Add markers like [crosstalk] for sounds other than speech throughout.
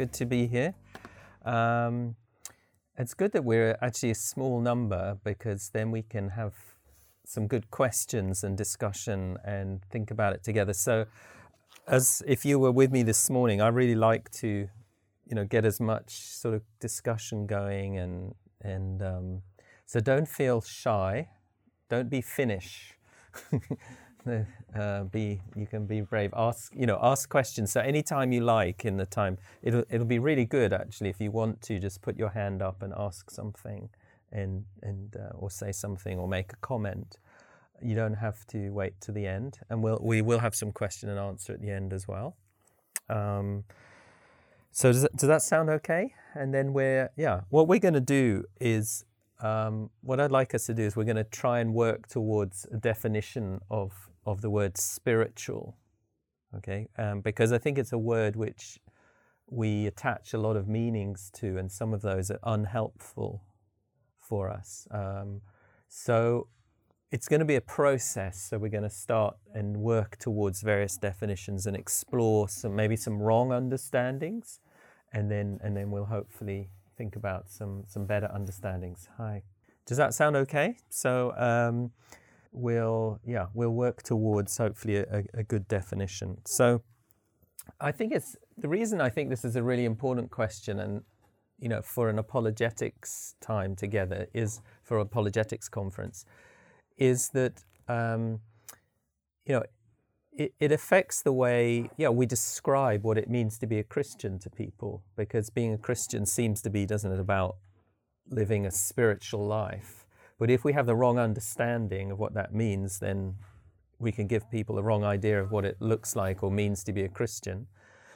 Good to be here. Um, it's good that we're actually a small number because then we can have some good questions and discussion and think about it together. So, as if you were with me this morning, I really like to, you know, get as much sort of discussion going and and um, so don't feel shy, don't be Finnish. [laughs] [laughs] uh, be you can be brave. Ask you know ask questions. So anytime you like in the time, it'll it'll be really good actually if you want to just put your hand up and ask something, and and uh, or say something or make a comment. You don't have to wait to the end, and we'll we will have some question and answer at the end as well. Um, so does that, does that sound okay? And then we're yeah, what we're going to do is um, what I'd like us to do is we're going to try and work towards a definition of of the word spiritual, okay? Um, because I think it's a word which we attach a lot of meanings to, and some of those are unhelpful for us. Um, so it's going to be a process. So we're going to start and work towards various definitions and explore some maybe some wrong understandings, and then and then we'll hopefully think about some some better understandings. Hi, does that sound okay? So um, we'll yeah we'll work towards hopefully a, a good definition. So I think it's the reason I think this is a really important question and you know for an apologetics time together is for apologetics conference is that um, you know it, it affects the way yeah we describe what it means to be a Christian to people because being a Christian seems to be doesn't it about living a spiritual life but if we have the wrong understanding of what that means then we can give people a wrong idea of what it looks like or means to be a Christian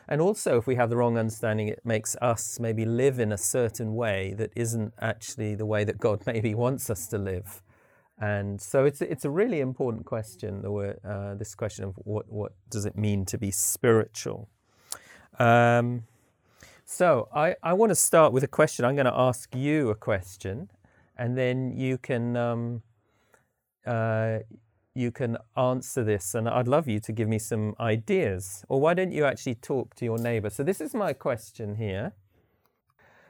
and also if we have the wrong understanding it makes us maybe live in a certain way that isn't actually the way that God [laughs] maybe wants us to live and so it's it's a really important question. The uh, this question of what what does it mean to be spiritual. Um, so I, I want to start with a question. I'm going to ask you a question, and then you can um, uh, you can answer this. And I'd love you to give me some ideas. Or why don't you actually talk to your neighbor? So this is my question here.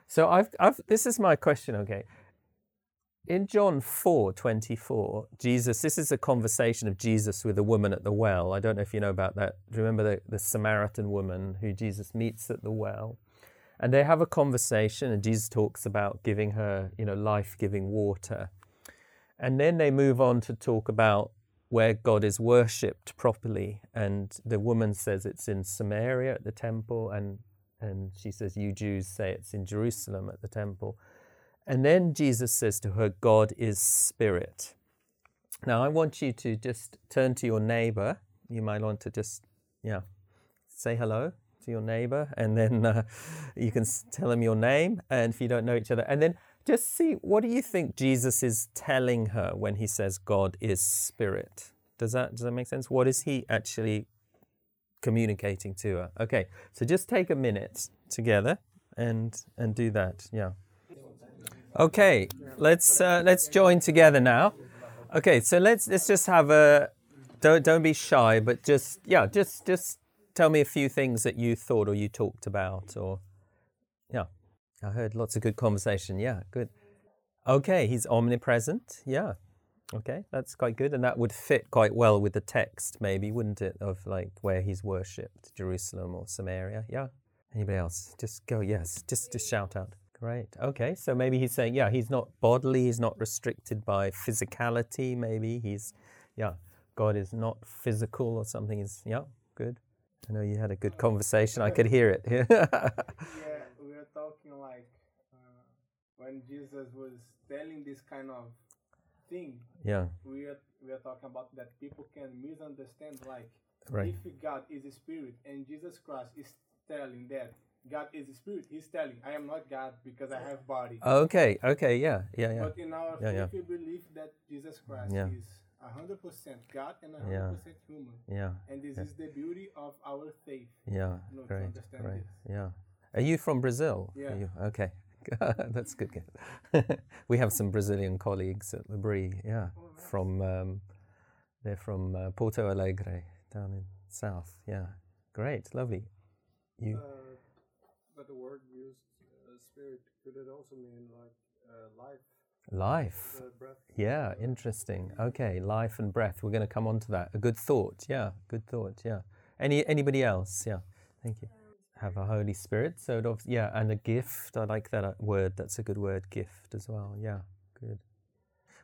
So I've, I've this is my question. Okay, in John 4 24, Jesus, this is a conversation of Jesus with a woman at the well. I don't know if you know about that. Do you remember the, the Samaritan woman who Jesus meets at the well? And they have a conversation, and Jesus talks about giving her, you know, life giving water. And then they move on to talk about where God is worshipped properly. And the woman says it's in Samaria at the temple, and, and she says, You Jews say it's in Jerusalem at the temple. And then Jesus says to her, God is spirit. Now, I want you to just turn to your neighbor. You might want to just, yeah, say hello to your neighbor, and then uh, you can tell him your name. And if you don't know each other, and then just see what do you think Jesus is telling her when he says God is spirit? Does that does that make sense? What is he actually communicating to her? Okay, so just take a minute together and and do that. Yeah. Okay, let's uh, let's join together now. Okay, so let's let's just have a don't don't be shy, but just yeah, just just tell me a few things that you thought or you talked about or yeah. I heard lots of good conversation. Yeah, good. Okay, he's omnipresent. Yeah. Okay, that's quite good, and that would fit quite well with the text, maybe, wouldn't it? Of like where he's worshipped, Jerusalem or Samaria. Yeah. Anybody else? Just go. Yes. Just just shout out. Great. Okay. So maybe he's saying, yeah, he's not bodily, he's not restricted by physicality, maybe. He's, yeah. God is not physical or something is, yeah, good. I know you had a good conversation. I could hear it. [laughs] yeah, we were talking like uh, when Jesus was telling this kind of thing. Yeah. We are we are talking about that people can misunderstand like Right. if God is a spirit and Jesus Christ is telling that God is a spirit, he's telling I am not God because I have body. Okay. Okay. Yeah. Yeah. Yeah. But in our Yeah, faith, yeah. we believe that Jesus Christ Yeah. is hundred percent God and hundred Yeah. percent human, Yeah. and this Yeah. is the beauty of our faith. Yeah. No, to Great. Great. this. Yeah. Are you from Brazil? Yeah. you? Okay. [laughs] That's good. [laughs] we have some Brazilian colleagues at L'Abri. Yeah. Oh, nice. From um, they're from uh, Porto Alegre down in south. Yeah. Great. Lovely. You. Uh, but the word used, uh, spirit, could it also mean like uh, life, Life. Yeah, interesting. Okay, life and breath. We're going to come on to that. A good thought. Yeah, good thought. Yeah. Any anybody else? Yeah. Thank you. Have a Holy Spirit. So it yeah, and a gift. I like that uh, word. That's a good word. Gift as well. Yeah. Good.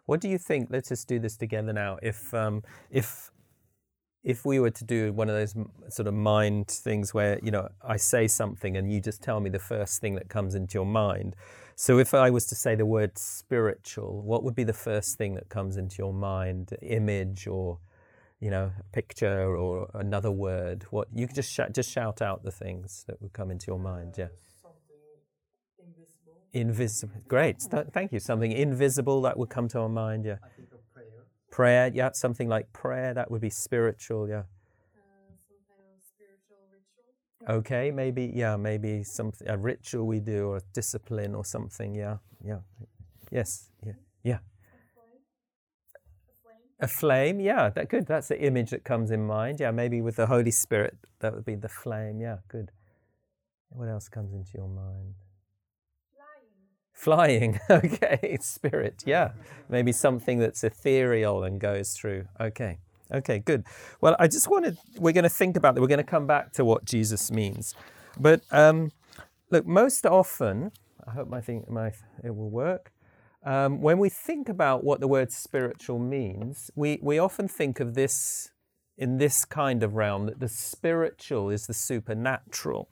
What do you think? Let's just do this together now. If um, if if we were to do one of those sort of mind things where you know I say something and you just tell me the first thing that comes into your mind. So if I was to say the word spiritual, what would be the first thing that comes into your mind? Image or you know, a picture or another word? What you could just shout, just shout out the things that would come into your mind. Yeah. Invisible. Great. Th- thank you. Something invisible that would come to our mind. Yeah. I think of prayer. Prayer. Yeah. Something like prayer. That would be spiritual. Yeah. Okay. Maybe. Yeah. Maybe something a ritual we do or a discipline or something. Yeah. Yeah. Yes. Yeah. Yeah. A flame. A flame. Yeah. That good. That's the image that comes in mind. Yeah. Maybe with the Holy Spirit, that would be the flame. Yeah. Good. What else comes into your mind? Flying. [laughs] Flying, [laughs] okay, spirit, yeah. Maybe something that's ethereal and goes through. Okay, okay, good. Well, I just wanted, we're going to think about that. We're going to come back to what Jesus means. But um, look, most often, I hope my thing, my, it will work. Um, when we think about what the word spiritual means, we, we often think of this in this kind of realm that the spiritual is the supernatural.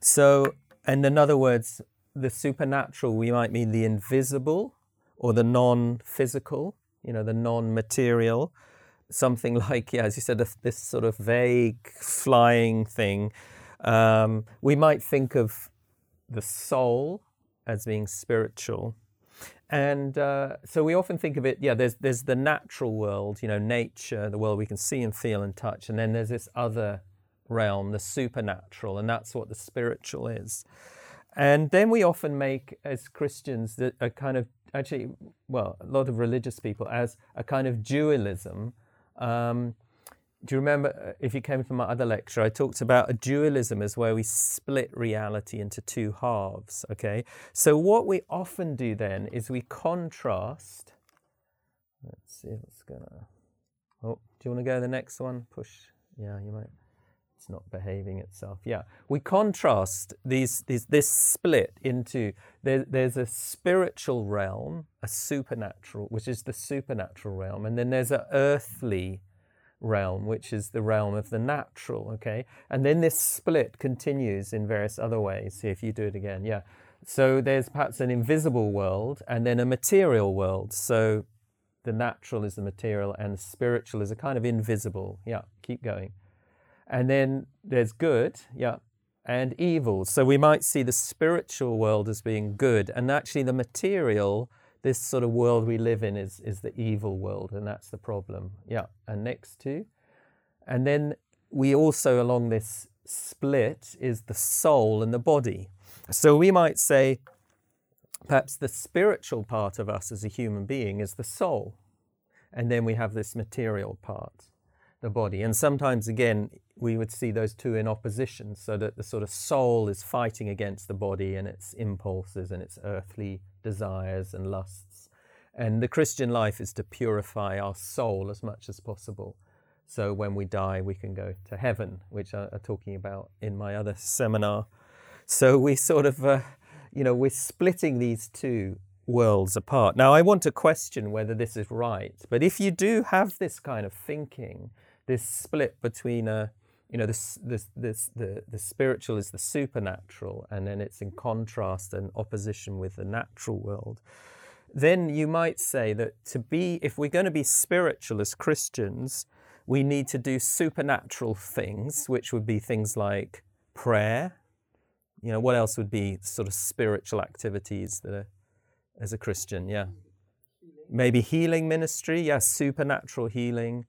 So, and in other words, the supernatural, we might mean the invisible or the non physical, you know, the non material. Something [laughs] like, yeah, as you said, this sort of vague flying thing. Um, we might think of the soul as being spiritual. And uh, so we often think of it, yeah, there's, there's the natural world, you know, nature, the world we can see and feel and touch. And then there's this other realm, the supernatural, and that's what the spiritual is. And then we often make, as Christians, the- a kind of actually, well, a lot of religious people, as a kind of dualism. Um, do you remember uh, if you came from my other lecture, I talked about a dualism as where we split reality into two halves. Okay, so what we often do then is we contrast. Let's see what's gonna. Oh, do you want to go to the next one? Push. Yeah, you might it's not behaving itself. Yeah, we contrast these, these this split into there, there's a spiritual realm, a supernatural, which is the supernatural realm, and then there's an earthly realm, which is the realm of the natural. Okay, and then this split continues in various other ways. See if you do it again. Yeah. So there's perhaps an invisible world and then a material world. So the natural is the material and the spiritual is a kind of invisible. Yeah, keep going. And then there's good, yeah, and evil. So we might see the spiritual world as being good, and actually the material, this sort of world we live in, is, is the evil world, and that's the problem. Yeah, and next to. And then we also, along this split, is the soul and the body. So we might say, perhaps the spiritual part of us as a human being is the soul, and then we have this material part the body. And sometimes, again, we would see those two in opposition, so that the sort of soul is fighting against the body and its impulses and its earthly desires and lusts. And the Christian life is to purify our soul as much as possible. So when we die, we can go to heaven, which I am talking about in my other seminar. So we sort of, uh, you know, we're splitting these two worlds apart. Now, I want to question whether this is right, but if you do have this kind of thinking, this split between a you know, this, this, this, the, the spiritual is the supernatural, and then it's in contrast and opposition with the natural world. Then you might say that to be, if we're going to be spiritual as Christians, we need to do supernatural things, which would be things like prayer. You know, what else would be sort of spiritual activities that are, as a Christian? Yeah. Maybe healing ministry, yeah, supernatural healing.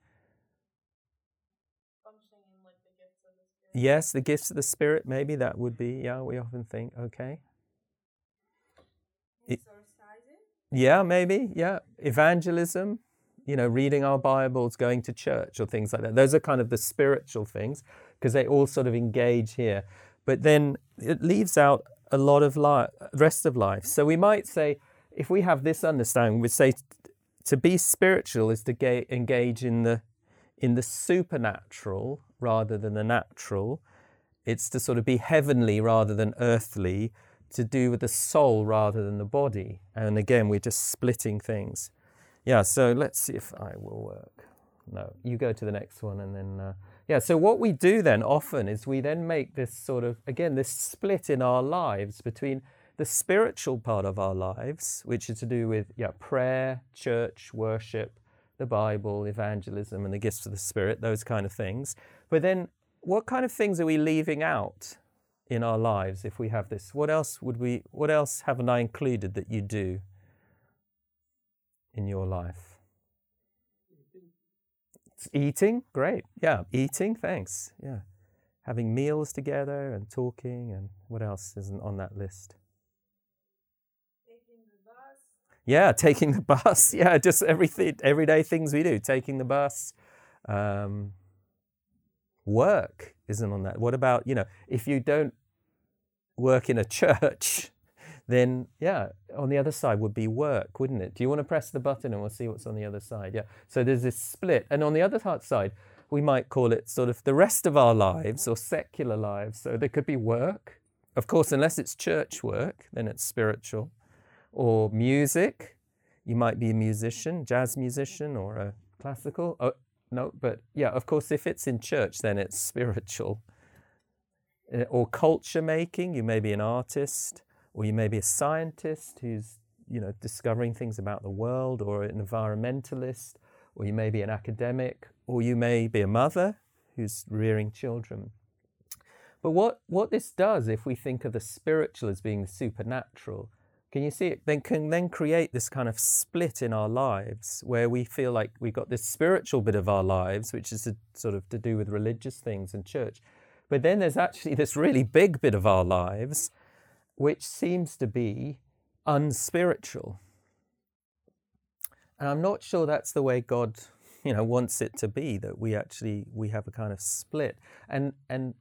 Functioning in like the gifts of the spirit. Yes, the gifts of the Spirit, maybe that would be, yeah, we often think, okay. It- Yeah, maybe, yeah. Evangelism, you know, reading our Bibles, going to church, or things like that. Those are kind of the spiritual things because they all sort of engage here. But then it leaves out a lot of life, rest of life. So we might say, if we have this understanding, we'd say to be spiritual is to ga- engage in the in the supernatural rather than the natural. It's to sort of be heavenly rather than earthly, to do with the soul rather than the body. And again, we're just splitting things. Yeah, so let's see if I will work. No, you go to the next one and then. Uh, yeah, so what we do then often is we then make this sort of, again, this split in our lives between the spiritual part of our lives, which is to do with yeah, prayer, church, worship, the Bible, evangelism, and the gifts of the Spirit, those kind of things. But then, what kind of things are we leaving out in our lives if we have this? What else would we? What else haven't I included that you do in your life? Eating, great. Yeah, eating. Thanks. Yeah, having meals together and talking, and what else isn't on that list? Taking the bus. Yeah, taking the bus. [laughs] Yeah, just everything, everyday things we do. Taking the bus. Um, work isn't on that. What about, you know, if you don't work in a church, [laughs] then yeah, on the other side would be work, wouldn't it? Do you want to press the button and we'll see what's on the other side? Yeah. So there's this split. And on the other side, we might call it sort of the rest of our lives or secular lives. So there could be work. Of course, unless it's church work, then it's spiritual. Or music. You might be a musician, jazz musician, or a classical. Oh, no, but yeah, of course, if it's in church, then it's [laughs] spiritual. Uh, Or culture making, you may be an artist, or you may be a scientist who's you know discovering things about the world, or an environmentalist, or you may be an academic, or you may be a mother who's rearing children. But what, what this does, if we think of the spiritual as being supernatural, can you see it? Then can then create this kind of split in our lives where we feel like we've got this spiritual bit of our lives, which is a, sort of to do with religious things and church. But then there's actually this really big bit of our lives which seems to be unspiritual. And I'm not sure that's the way God, you know, wants it to be, that we actually we have a kind of split. And and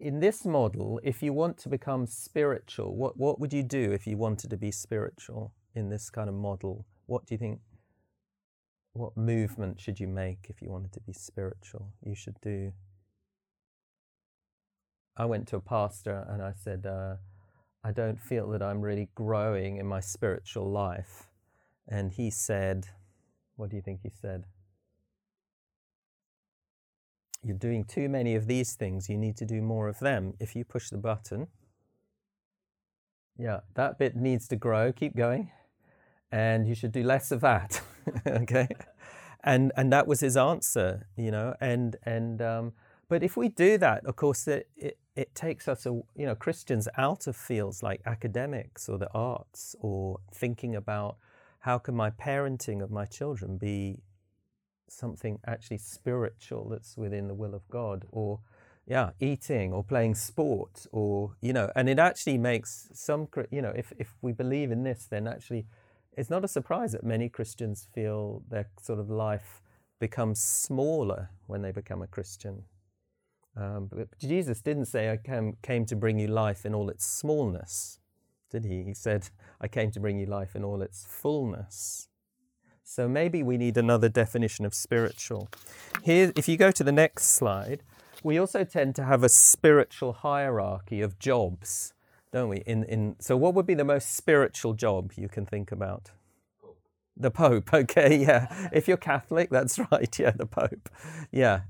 in this model, if you want to become spiritual, what, what would you do if you wanted to be spiritual in this kind of model? What do you think? What movement should you make if you wanted to be spiritual? You should do. I went to a pastor and I said, uh, I don't feel that I'm really growing in my spiritual life. And he said, What do you think he said? You're doing too many of these things. You need to do more of them. If you push the button, yeah, that bit needs to grow. Keep going. And you should do less of that. [laughs] okay. And, and that was his answer, you know. And, and, um, but if we do that, of course, it, it, it takes us, a, you know, Christians out of fields like academics or the arts or thinking about how can my parenting of my children be something actually spiritual that's within the will of God or yeah eating or playing sport or you know and it actually makes some you know if if we believe in this then actually it's not a surprise that many Christians feel their sort of life becomes smaller when they become a Christian. Um, but Jesus didn't say I came, came to bring you life in all its smallness did he? He said I came to bring you life in all its fullness so maybe we need another definition of spiritual. Here, if you go to the next slide, we also tend to have a spiritual hierarchy of jobs don't we? In, in, so, what would be the most spiritual job you can think about? The Pope, [laughs] okay, yeah. If you're Catholic, that's [laughs] right, yeah, the Pope. Yeah.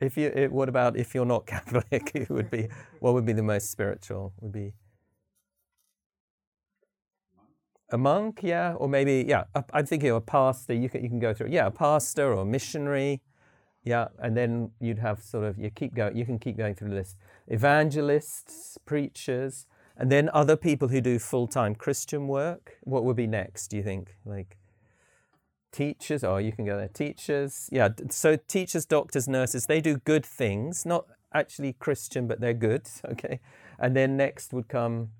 If you, it, what about if you're not [laughs] Catholic? It would be, what would be the most spiritual? Would be a monk, yeah, or maybe, yeah. I'm thinking of a pastor. You can you can go through, yeah, a pastor or a missionary, yeah, and then you'd have sort of you keep going. You can keep going through the list. Evangelists, preachers, and then other people who do full time Christian work. What would be next? Do you think, like? teachers oh you can go there teachers yeah so teachers doctors nurses they do good things not actually christian but they're good [laughs] okay and then next would come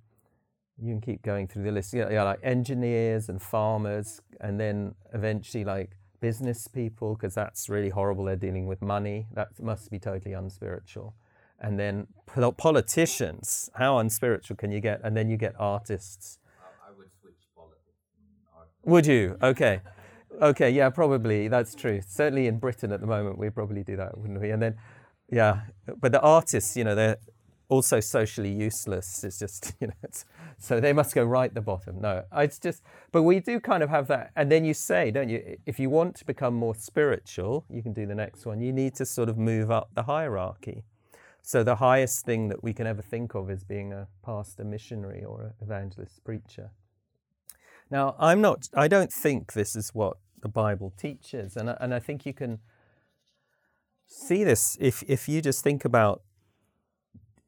you can keep going through the list yeah, yeah like engineers and farmers and then eventually like business people because that's really horrible they're dealing with money that must be totally unspiritual and then politicians how unspiritual can you get and then you get artists I would switch politics. Would you? Okay. Okay, yeah, probably. That's true. Certainly in Britain at the moment, we'd probably do that, wouldn't we? And then, yeah, but the artists, you know, they're also socially useless. It's just, [laughs] you know, so they must go right the bottom. No, it's just, but we do kind of have that. And then you say, don't you, if you want to become more spiritual, you can do the next one. You need to sort of move up the hierarchy. So the highest thing that we can ever think of is being a pastor, missionary, or an evangelist, preacher. Now, I'm not, I don't think this is what the Bible teaches. And, and I think you can see this if, if you just think about,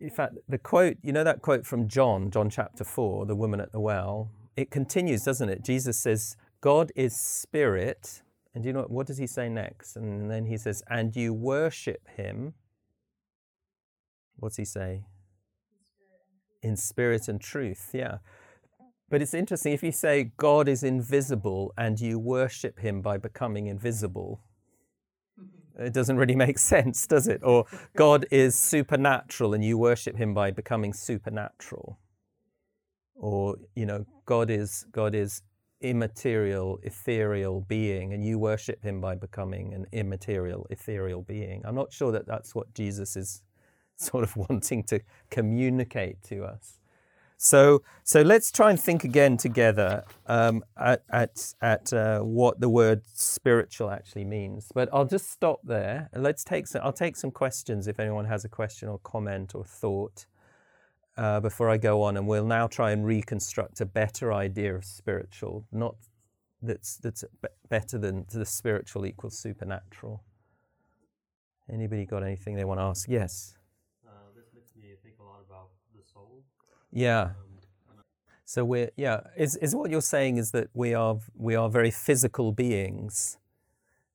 in fact, the quote, you know that quote from John, John chapter 4, the woman at the well? It continues, doesn't it? Jesus says, God is spirit. And you know what does he say next? And then he says, and you worship him. What's he say? In spirit and truth, yeah. But it's interesting if you say God is invisible and you worship him by becoming invisible, it doesn't really make [laughs] sense, does it? Or God is supernatural and you worship him by becoming supernatural. Or, you know, God is God is immaterial, ethereal being and you worship him by becoming an immaterial, ethereal being. I'm not sure that that's what Jesus is [laughs] sort of wanting to communicate to us. So, so let's try and think again together um, at, at, at uh, what the word spiritual actually means. But I'll just stop there. Let's take some, I'll take some questions if anyone has a question or comment or thought uh, before I go on. And we'll now try and reconstruct a better idea of spiritual, not that's, that's better than the spiritual equals supernatural. Anybody got anything they want to ask? Yes. Yeah. So we're yeah. Is is what you're saying is that we are we are very physical beings.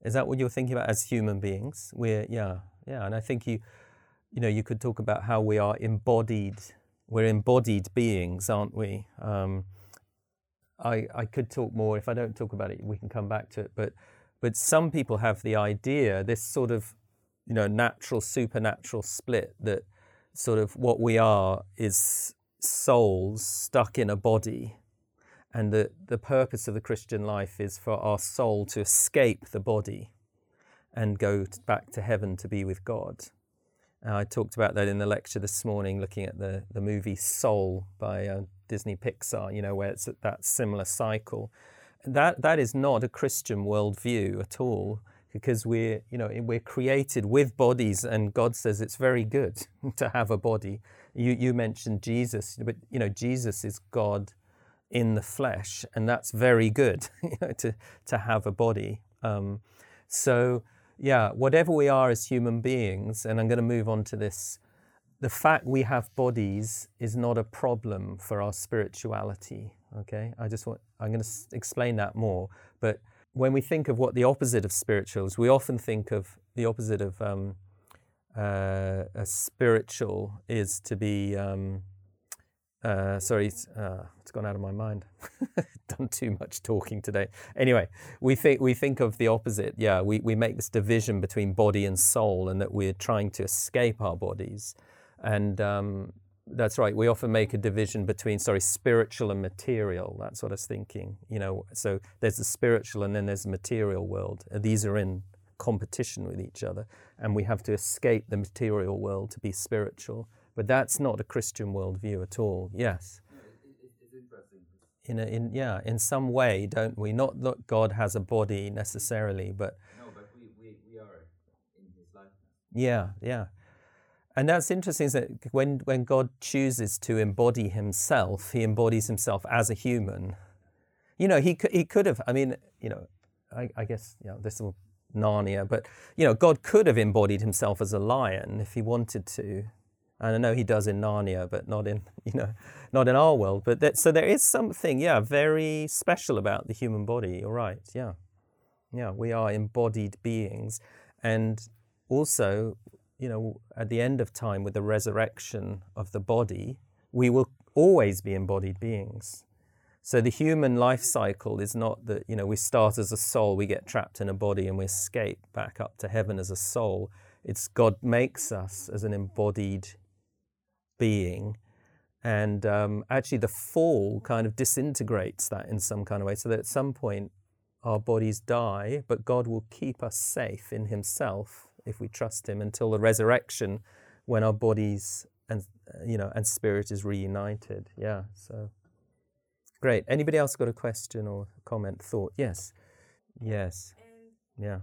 Is that what you're thinking about as human beings? We're yeah yeah, and I think you you know you could talk about how we are embodied. We're embodied beings, aren't we? Um, I I could talk more. If I don't talk about it, we can come back to it. But but some people have the idea this sort of you know natural supernatural split that sort of what we are is souls stuck in a body. And the, the purpose of the Christian life is for our soul to escape the body and go back to heaven to be with God. Uh, I talked about that in the lecture this morning, looking at the, the movie Soul by uh, Disney Pixar, you know, where it's at that similar cycle. That, that is not a Christian worldview at all because we're, you know, we're created with bodies and God says it's very good [laughs] to have a body. You, you mentioned Jesus, but, you know, Jesus is God in the flesh and that's very good [laughs] you know, to, to have a body. Um, so, yeah, whatever we are as human beings, and I'm going to move on to this, the fact we have bodies is not a problem for our spirituality. Okay, I just want, I'm going to explain that more, but when we think of what the opposite of spiritual is, we often think of the opposite of um, uh, a spiritual is to be. Um, uh, sorry, it's, uh, it's gone out of my mind. [laughs] Done too much talking today. Anyway, we think we think of the opposite. Yeah, we, we make this division between body and soul, and that we're trying to escape our bodies. And um, that's right. We often make a division between, sorry, spiritual and material. That's what I was thinking. You know, so there's the spiritual and then there's the material world. These are in competition with each other, and we have to escape the material world to be spiritual. But that's not a Christian worldview at all. Yes. in, a, in yeah, in some way, don't we? Not that God has a body necessarily, but No, but we, we, we are in his likeness. yeah, yeah. And that's interesting is that when, when God chooses to embody himself, he embodies himself as a human. You know, he could, he could have, I mean, you know, I, I guess, you know, this will Narnia, but, you know, God could have embodied himself as a lion if he wanted to. And I know he does in Narnia, but not in, [laughs] you know, not in our world. But that, so there is something, yeah, very special about the human body. You're right, yeah. Yeah, we are embodied beings. And also, you know, at the end of time, with the resurrection of the body, we will always be embodied beings. So the human life cycle is not that, you know, we start as a soul, we get trapped in a body, and we escape back up to heaven as a soul. It's God makes us as an embodied being. And um, actually, the fall kind of disintegrates that in some kind of way, so that at some point our bodies die, but God will keep us safe in Himself if we trust Him until the resurrection, when our bodies and you know and spirit is reunited. Yeah. So great. Anybody else got a question or comment, thought? Yes. Yes. Yeah.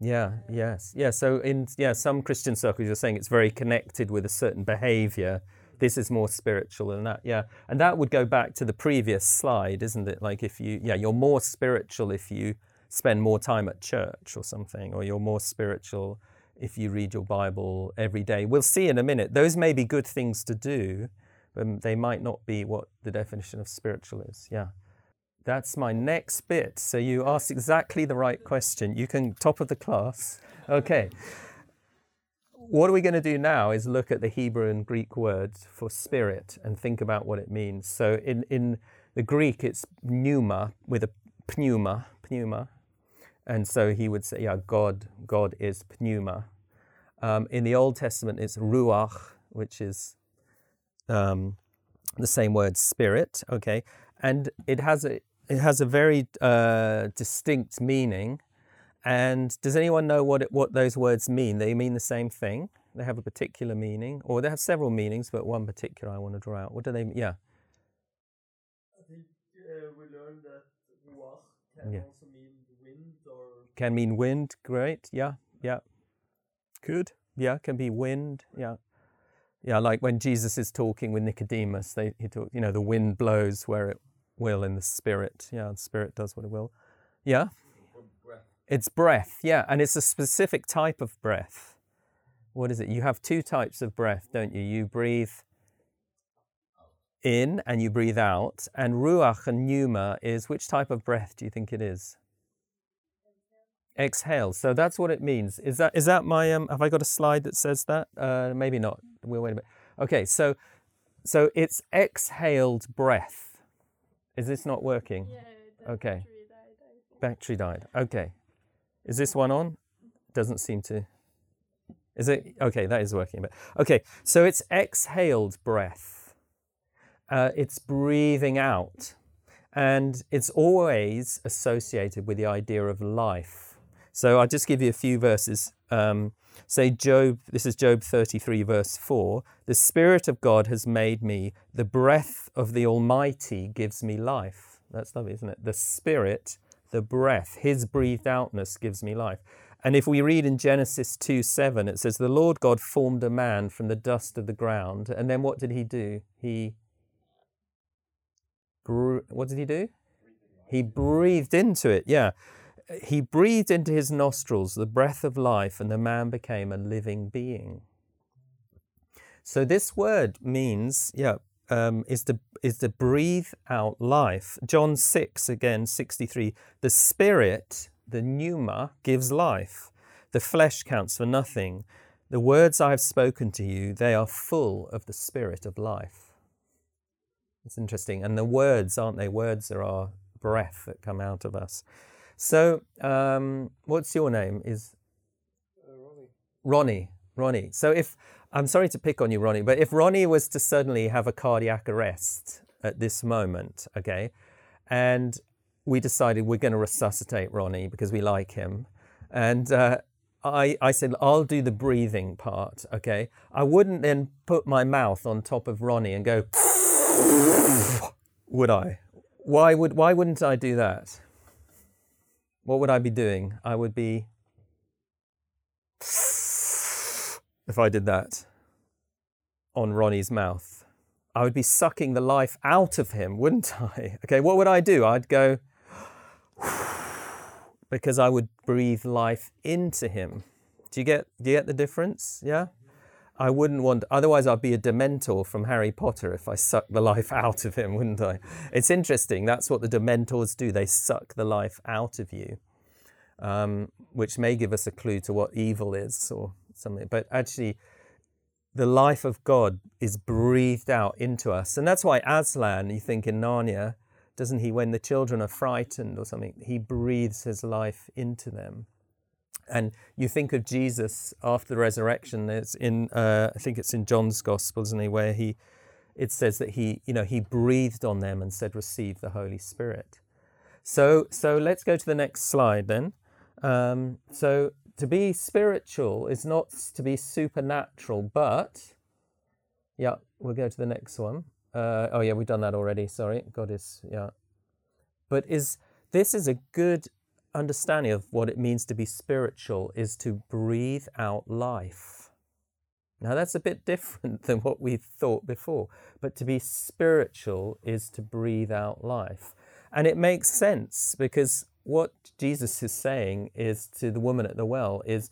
Yeah, yes. Yeah, so in yeah, some Christian circles you're saying it's very connected with a certain behavior. This is more spiritual than that. Yeah. And that would go back to the previous slide, isn't it? Like if you yeah, you're more spiritual if you spend more time at church or something or you're more spiritual if you read your Bible every day. We'll see in a minute. Those may be good things to do, but they might not be what the definition of spiritual is. Yeah. That's my next bit. So you asked exactly the right question. You can top of the class. Okay. What are we going to do now is look at the Hebrew and Greek words for spirit and think about what it means. So in, in the Greek, it's pneuma with a pneuma, pneuma. And so he would say, yeah, God, God is pneuma. Um, in the Old Testament, it's ruach, which is um, the same word, spirit. Okay, and it has a it has a very uh, distinct meaning. And does anyone know what it, what those words mean? They mean the same thing. They have a particular meaning, or they have several meanings, but one particular I want to draw out. What do they? Yeah, I think uh, we learned that ruach can Yeah. also mean wind or can mean wind. Great. Yeah, yeah. Good. Yeah, can be wind. Yeah, yeah. Like when Jesus is talking with Nicodemus, they he talk. You know, the wind blows where it will in the spirit. Yeah, the spirit does what it will. Yeah. Breath. It's breath, yeah, and it's a specific type of breath. What is it? You have two types of breath, don't you? You breathe in and you breathe out. And ruach and pneuma is which type of breath do you think it is? Exhale. So that's what it means. Is that is that my um? Have I got a slide that says that? Uh, maybe not. We'll wait a minute. Okay, so so it's exhaled breath. Is this not working? yeah, Okay. battery died, Battery died. Okay. Is this one on? Doesn't seem to. Is it? Okay, that is working. But okay, so it's exhaled breath. Uh, it's breathing out, and it's always associated with the idea of life. So I'll just give you a few verses. Um, say Job. This is Job thirty-three, verse four. The Spirit of God has made me. The breath of the Almighty gives me life. That's lovely, isn't it? The Spirit the breath, his breathed outness gives me life. And if we read in Genesis 2 7, it says, The Lord God formed a man from the dust of the ground. And then what did he do? He. What did he do? He breathed into it, yeah. He breathed into his nostrils the breath of life, and the man became a living being. So this word means, yeah, um, is to is to breathe out life. John six again sixty three. The spirit, the pneuma, gives life. The flesh counts for nothing. The words I have spoken to you, they are full of the spirit of life. It's interesting, and the words aren't they? Words are our breath that come out of us. So, um, what's your name? Is Uh, Ronnie. Ronnie. Ronnie. So if I'm sorry to pick on you, Ronnie, but if Ronnie was to suddenly have a cardiac arrest at this moment, okay, and we decided we're going to resuscitate Ronnie because we like him, and uh, I, I said I'll do the breathing part, okay. I wouldn't then put my mouth on top of Ronnie and go, [laughs] would I? Why would why wouldn't I do that? What would I be doing? I would be if I did that on Ronnie's mouth. I would be sucking the life out of him, wouldn't [laughs] I? Okay, what would I do? I'd go [sighs] because I would breathe life into him. Do you get do you get the difference? Yeah? I wouldn't want otherwise I'd be a dementor from Harry Potter if I sucked the life out of him, wouldn't I? It's interesting, that's what the dementors do. They suck the life out of you. Um, which may give us a clue to what evil is or something. But actually the life of God is breathed out into us. And that's why Aslan, you think in Narnia, doesn't he, when the children are frightened or something, he breathes his life into them. And you think of Jesus after the resurrection. It's in, uh, I think it's in John's Gospel, isn't he, where he, it says that he, you know, he breathed on them and said, "Receive the Holy Spirit." So, so let's go to the next slide then. Um, so, to be spiritual is not to be supernatural, but yeah, we'll go to the next one. Uh, oh yeah, we've done that already. Sorry, God is yeah. But is this is a good understanding of what it means to be spiritual is to breathe out life. Now that's a bit [laughs] different than what we thought before, but to be spiritual is to breathe out life. And it makes sense because what Jesus is saying is to the woman at the well is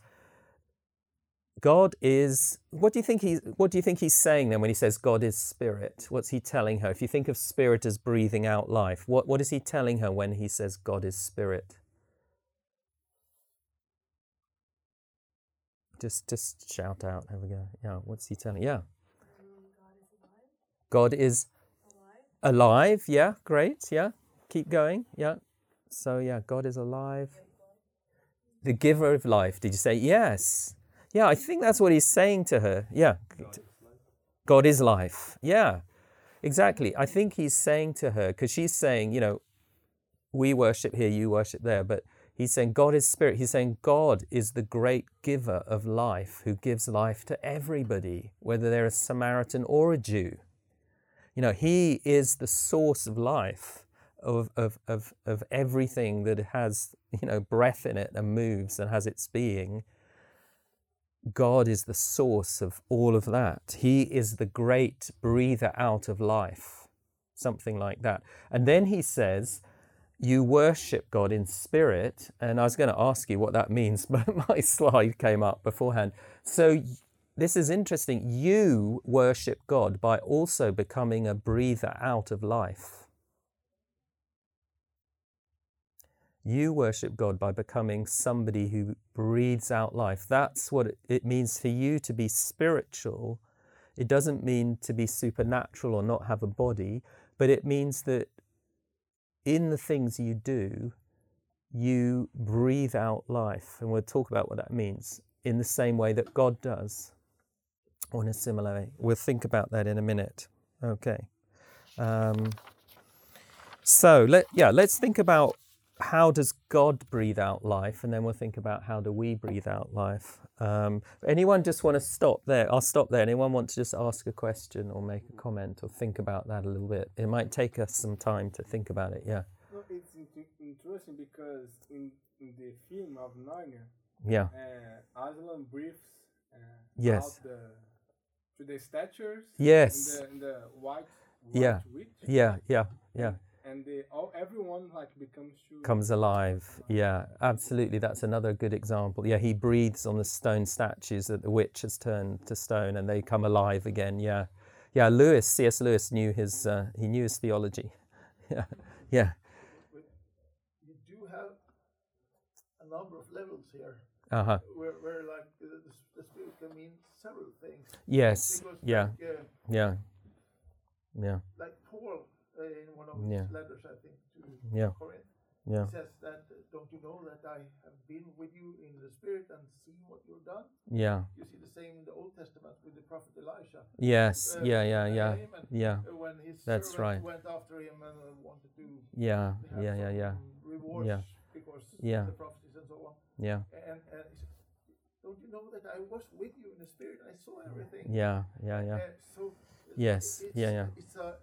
God is what do you think he what do you think he's saying then when he says God is spirit? What's he telling her? If you think of spirit as breathing out life, what, what is he telling her when he says God is spirit? Just just shout out. Have we go. Yeah, what's he telling? Yeah. God is alive. Yeah, great. Yeah. Keep going. Yeah. So yeah, God is alive. The giver of life. Did you say yes? Yeah, I think that's what he's saying to her. Yeah. God is life. Yeah. Exactly. I think he's saying to her because she's saying, you know, we worship here, you worship there, but He's saying God is spirit. He's saying God is the great giver of life who gives life to everybody, whether they're a Samaritan or a Jew. You know, He is the source of life, of, of, of, of everything that has, you know, breath in it and moves and has its being. God is the source of all of that. He is the great breather out of life, something like that. And then he says, you worship God in spirit. And I was going to ask you what that means, [laughs] but my slide came up beforehand. So this is interesting. You worship God by also becoming a breather out of life. You worship God by becoming somebody who breathes out life. That's what it means for you to be spiritual. It doesn't mean to be supernatural or not have a body, but it means that in the things you do, you breathe out life. And we'll talk about what that means in the same way that God does, or in a similar way. We'll think about that in a minute. Okay. Um, so let yeah, let's think about how does God breathe out life, and then we'll think about how do we breathe out life. Um, anyone just want to stop there? I'll stop there. Anyone want to just ask a question or make a comment or think about that a little bit? It might take us some time to think about it. Yeah. No, it's int- interesting because in, in the film of Narnia, Yeah. uh, Aslan briefs uh, Yes. out the, to the statues Yes. in the, in the white, white Yeah. witch, Yeah. Yeah. Yeah. And they all everyone like becomes to Comes alive. Yeah. Absolutely. That's another good example. Yeah. He breathes on the stone statues that the witch has turned to stone, and they come alive again. Yeah. Yeah. Lewis, C.S. Lewis knew his. Uh, he knew his theology. [laughs] Yeah. Yeah. You do have a number of levels here, Uh huh. where, where like the, the, the spirit can mean several things. Yes. Because Yeah. Like, uh, Yeah. Yeah. like Paul uh, in one of Yeah. his letters, I think, to Yeah. Corinth, Yeah. he says that uh, don't you know that I have been with you in the spirit and seen what you've done? Yeah. You see the same in the Old Testament with the prophet Elisha. Yes. Uh, Yeah. Yeah. Yeah. Naaman, Yeah. uh, when his That's right. went after him and uh, wanted to Yeah. have Yeah. Yeah. Yeah. rewards Yeah. because Yeah. the prophecies and so on. Yeah. And, and he said, don't you know that I was with you in the spirit? I saw everything. Yeah. Yeah. Yeah. Uh, so Yes. It's, Yeah, yeah. It's a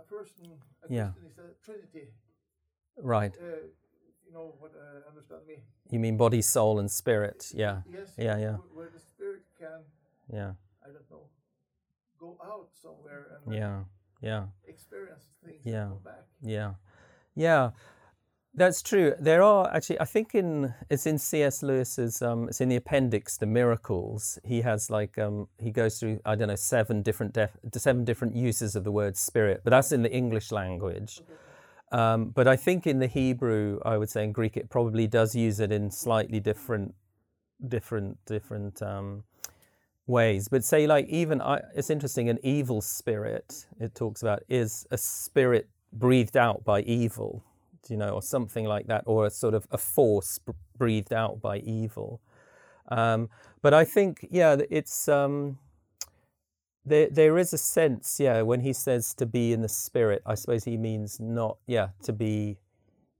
the, person, a Yeah. Christian is a Trinity. Right. Uh, you know what? Uh, understand me? You mean body, soul, and spirit? Yeah. Yes. Yeah, yeah. Where, the spirit can, Yeah. I don't know, go out somewhere and Yeah. Yeah. experience things Yeah. and come back. Yeah, yeah, that's true. There are actually, I think in it's in C.S. Lewis's, um, it's in the appendix, the Miracles. He has like um, he goes through I don't know seven different def- seven different uses of the word spirit, but that's in the English language. Um, but I think in the Hebrew, I would say in Greek, it probably does use it in slightly different, different, different um, ways. But say like even I, it's interesting. An evil spirit it talks about is a spirit breathed out by evil, you know, or something like that, or a sort of a force b- breathed out by evil. Um, but I think yeah, it's. Um, there, there is a sense, yeah, when he says to be in the spirit, I suppose he means not, yeah, to be,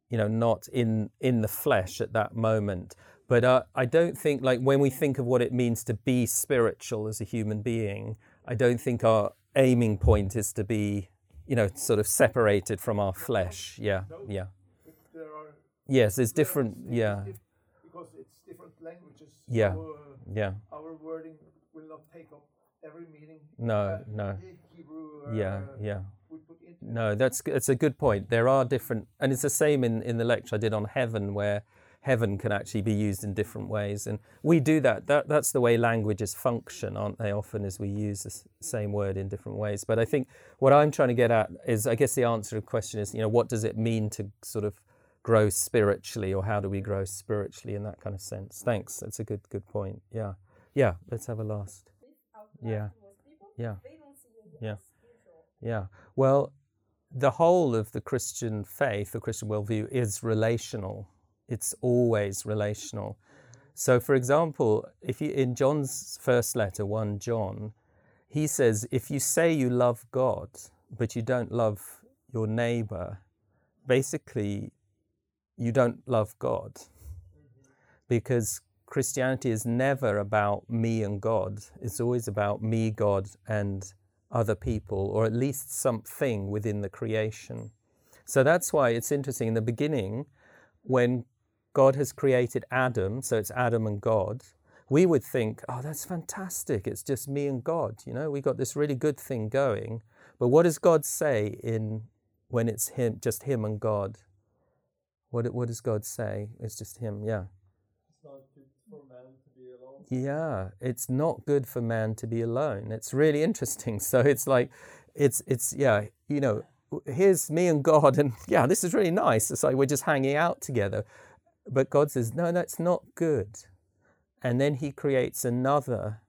you know, not in in the flesh at that moment. But uh, I don't think, like, when we think of what it means to be spiritual as a human being, I don't think our aiming point is to be, you know, sort of separated from our flesh. Yeah, yeah. But there are Yes, it's different, yeah, because it's different languages. Yeah. Yeah. our wording will not take up every meaning. No, no. Hebrew. Uh, Yeah, yeah. We put into it. No, that's that's a good point. There are different, and it's the same in, in the lecture I did on heaven, where heaven can actually be used in different ways, and we do that. That that's the way languages function, aren't they? Often as we use the same word in different ways. But I think what I'm trying to get at is, I guess the answer to the question is, you know, what does it mean to sort of grow spiritually, or how do we grow spiritually in that kind of sense? Thanks. That's a good good point. Yeah, yeah. Let's have a last. Yeah. Yeah. Yeah. Yeah. Well, the whole of the Christian faith, the Christian worldview, is relational. It's always relational. So, for example, if you in John's first letter, 1 John, he says, if you say you love God, but you don't love your neighbor, basically, you don't love God. Because Christianity is never about me and God, it's always about me, God, and other people, or at least something within the creation. So that's why it's interesting. In the beginning, when God has created Adam, so it's Adam and God, we would think, oh, that's fantastic. It's just me and God. You know, we got this really good thing going. But what does God say in when it's him, just him and God? What, what does God say? It's just him, yeah. It's not good for man to be alone. Yeah, it's not good for man to be alone. It's really interesting. [laughs] So it's like, it's it's yeah, you know, here's me and God, and [laughs] yeah, this is really nice. It's like we're just hanging out together. But God says, no, that's not good. And then He creates another,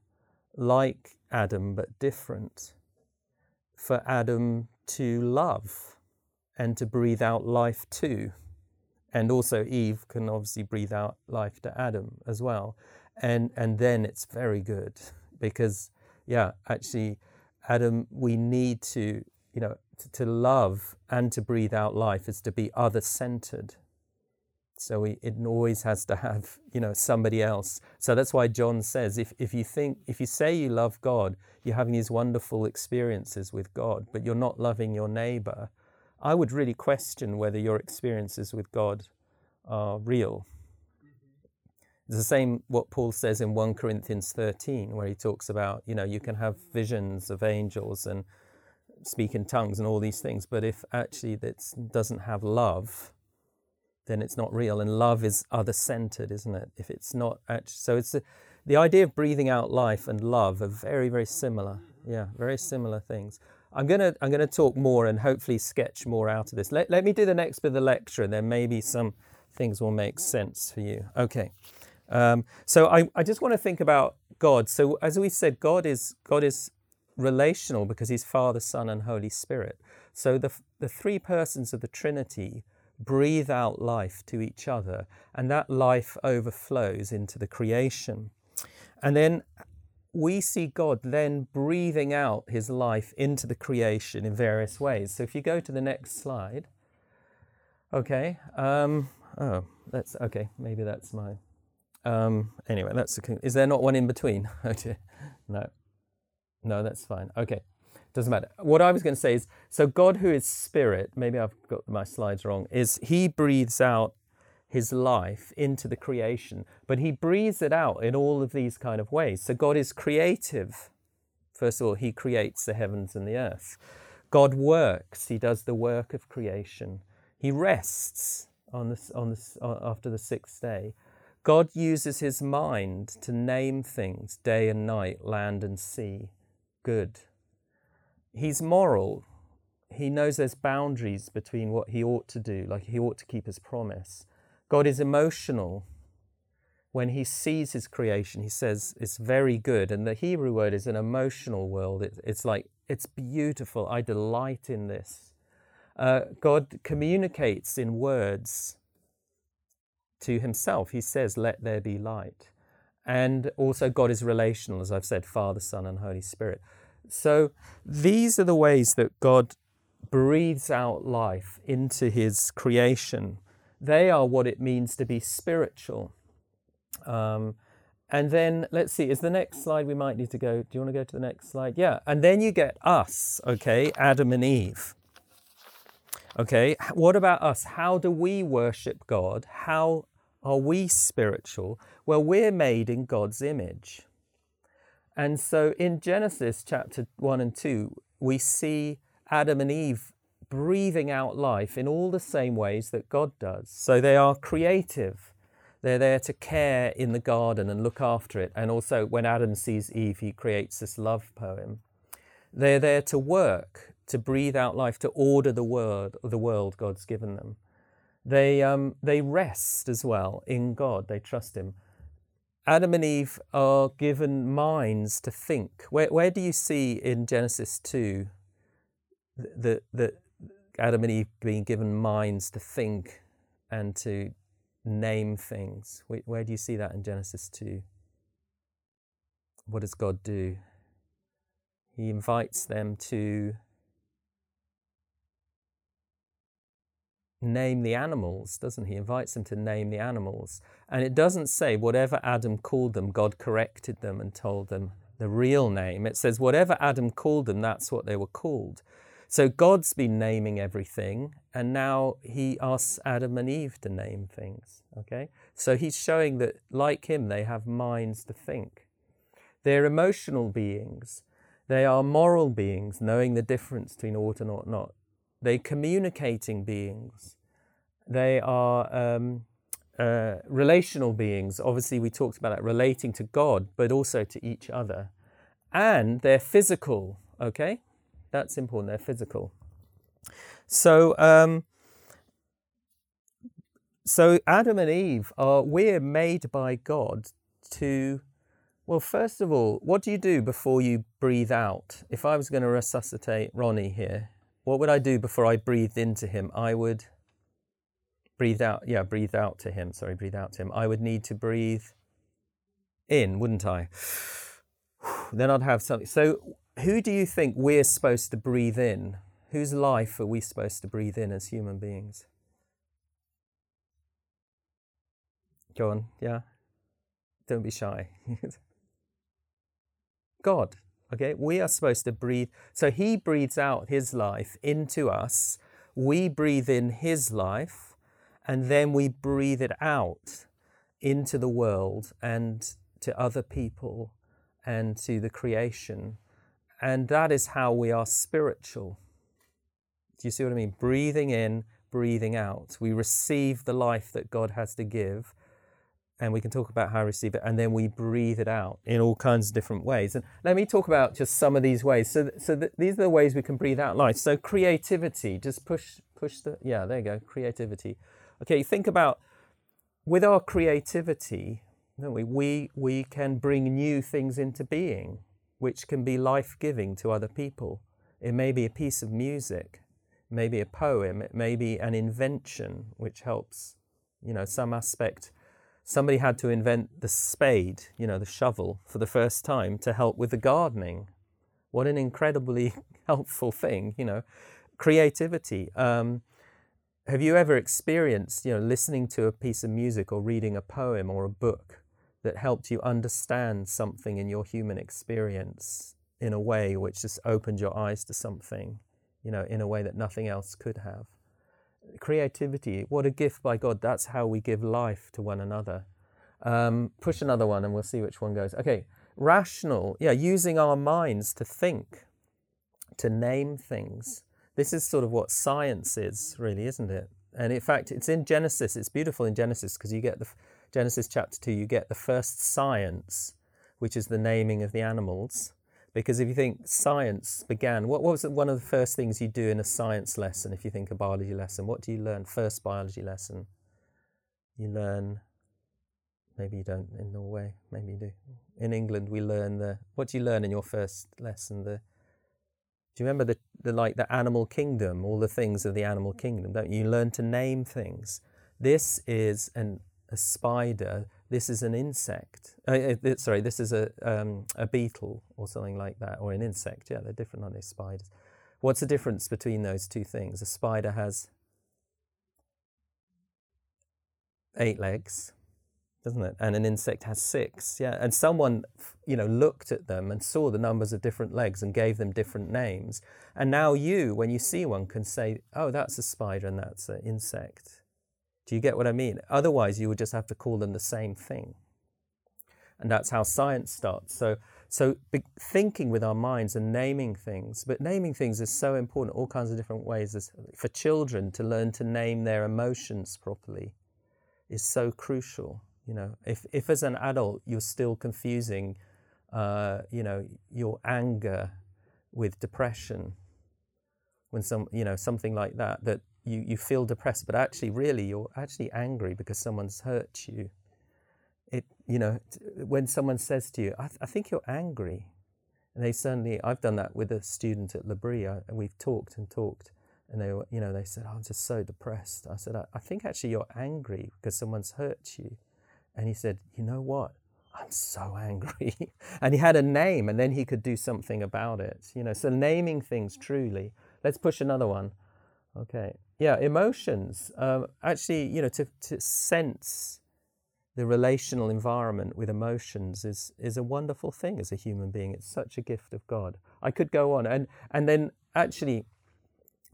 like Adam but different, for Adam to love and to breathe out life to. And also Eve can obviously breathe out life to Adam as well and and then it's very good because yeah actually adam we need to you know to, to love and to breathe out life is to be other centered so it always has to have you know somebody else. So that's why john says if, if you think if you say you love god you're having these wonderful experiences with god but you're not loving your neighbor i would really question whether your experiences with god are real. It's the same what Paul says in 1 Corinthians 13, where he talks about, you know, you can have visions of angels and speak in tongues and all these things, but if actually that doesn't have love, then it's not real. And love is other centered, isn't it? If it's not actually, so it's the, the idea of breathing out life and love are very, very similar. Yeah, very similar things. I'm gonna I'm gonna talk more and hopefully sketch more out of this. Let, let me do the next bit of the lecture, and then maybe some things will make sense for you. Okay. Um, so I, I just want to think about God. So as we said, God is God is relational because He's Father, Son, and Holy Spirit. So the the three persons of the Trinity breathe out life to each other, and that life overflows into the creation. And then we see God then breathing out His life into the creation in various ways. So if you go to the next slide, okay. Um, oh, that's okay. Maybe that's my. Um, anyway, that's a, is there not one in between? [laughs] Okay. no, no, that's fine. Okay, doesn't matter. What I was going to say is so God, who is spirit, maybe I've got my slides wrong, is he breathes out his life into the creation, but he breathes it out in all of these kind of ways. So God is creative. First of all, he creates the heavens and the earth. God works, he does the work of creation. He rests on this, on after the sixth day. God uses his mind to name things day and night, land and sea. Good. He's moral. He knows there's boundaries between what he ought to do, like he ought to keep his promise. God is emotional. When he sees his creation, he says it's very good. And the Hebrew word is an emotional world. It, it's like, it's beautiful. I delight in this. Uh, God communicates in words to himself. He says, Let there be light. And also, God is relational, as I've said Father, Son, and Holy Spirit. So, these are the ways that God breathes out life into his creation. They are what it means to be spiritual. Um, and then let's see, is the next slide we might need to go? Do you want to go to the next slide? Yeah. And then you get us, okay, Adam and Eve. Okay, what about us? How do we worship God? How are we spiritual? Well, we're made in God's image. And so in Genesis chapter 1 and 2, we see Adam and Eve breathing out life in all the same ways that God does. So they are creative. They're there to care in the garden and look after it. And also, when Adam sees Eve, he creates this love poem. They're there to work, to breathe out life, to order the world, the world God's given them. They, um, they rest as well in God, they trust Him. Adam and Eve are given minds to think. Where, where do you see in Genesis 2 that, that Adam and Eve being given minds to think and to name things? Where, where do you see that in Genesis 2? What does God do? He invites them to name the animals, doesn't he? Invites them to name the animals. And it doesn't say whatever Adam called them, God corrected them and told them the real name. It says whatever Adam called them, that's what they were called. So God's been naming everything, and now he asks Adam and Eve to name things. Okay? So he's showing that, like him, they have minds to think. They're emotional beings. They are moral beings, knowing the difference between ought and ought not. They're communicating beings. They are um, uh, relational beings. Obviously, we talked about that, relating to God, but also to each other. And they're physical, okay? That's important, they're physical. So, um, so Adam and Eve are, we're made by God to, well, first of all, what do you do before you breathe out? If I was going to resuscitate Ronnie here, what would I do before I breathed into him? I would breathe out, yeah, breathe out to him. Sorry, breathe out to him. I would need to breathe in, wouldn't I? [sighs] then I'd have something. So, who do you think we're supposed to breathe in? Whose life are we supposed to breathe in as human beings? Go on, yeah. Don't be shy. [laughs] God. Okay, we are supposed to breathe. So he breathes out his life into us. We breathe in his life, and then we breathe it out into the world and to other people and to the creation. And that is how we are spiritual. Do you see what I mean? Breathing in, breathing out. We receive the life that God has to give, and we can talk about how we receive it, and then we breathe it out in all kinds of different ways. And let me talk about just some of these ways. So, so th- these are the ways we can breathe out life. So creativity, just push, push the, yeah, there you go, creativity. Okay, think about with our creativity, don't we? We we can bring new things into being, which can be life giving to other people. It may be a piece of music, maybe a poem, it may be an invention which helps, you know, some aspect somebody had to invent the spade, you know, the shovel, for the first time to help with the gardening. What an incredibly [laughs] helpful thing, you know. Creativity. Um, have you ever experienced, you know, listening to a piece of music or reading a poem or a book that helped you understand something in your human experience in a way which just opened your eyes to something, you know, in a way that nothing else could have. Creativity, what a gift by God. That's how we give life to one another. Um, push another one and we'll see which one goes. Okay, rational, yeah, using our minds to think, to name things. This is sort of what science is, really, isn't it? And in fact, it's in Genesis. It's beautiful in Genesis because you get the Genesis chapter 2, you get the first science, which is the naming of the animals. Because if you think science began, what, what was one of the first things you do in a science lesson if you think a biology lesson? What do you learn? First biology lesson. You learn, maybe you don't in Norway, maybe you do. In England, we learn the, what do you learn in your first lesson? The, do you remember the, the like the animal kingdom, all the things of the animal kingdom, don't you? You learn to name things. This is an, a spider this is an insect. Uh, uh, sorry, this is a, um, a beetle or something like that, or an insect. Yeah, they're different, aren't they? Spiders. What's the difference between those two things? A spider has eight legs, doesn't it? And an insect has six. Yeah, and someone, you know, looked at them and saw the numbers of different legs and gave them different names. And now you, when you see one, can say, "Oh, that's a spider and that's an insect." Do you get what I mean? Otherwise, you would just have to call them the same thing. And that's how science starts. So, so thinking with our minds and naming things, but naming things is so important, all kinds of different ways. For children to learn to name their emotions properly is so crucial. You know, if, if as an adult you're still confusing, uh, you know, your anger with depression, when some, you know, something like that, that you, you feel depressed, but actually, really, you're actually angry because someone's hurt you. It, you know, when someone says to you, I, th- I think you're angry, and they certainly, I've done that with a student at L'Abri, and we've talked and talked, and they were, you know, they said, oh, I'm just so depressed. I said, I, I think actually you're angry because someone's hurt you. And he said, you know what? I'm so [laughs] angry. and he had a name, and then he could do something about it. You know, so naming things truly. Let's push another one. Okay. Yeah, emotions. Um, actually, you know, to, to sense the relational environment with emotions is is a wonderful thing as a human being. It's such a gift of God. I could go on, and and then actually,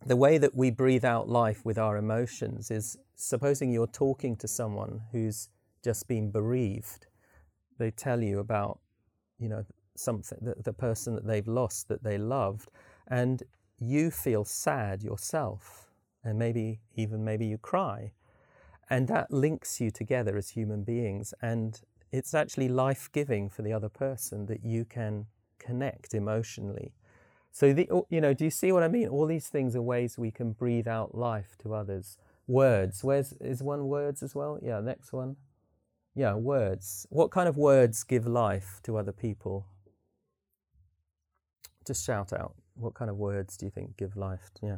the way that we breathe out life with our emotions is supposing you're talking to someone who's just been bereaved. They tell you about, you know, something the, the person that they've lost that they loved, and you feel sad yourself and maybe even maybe you cry. And that links you together as human beings. And it's actually life giving for the other person that you can connect emotionally. So, the, oh, you know, do you see what I mean? All these things are ways we can breathe out life to others. Words. Where's is one words as well? Yeah, next one. Yeah, words. What kind of words give life to other people? Just shout out. What kind of words do you think give life? Yeah.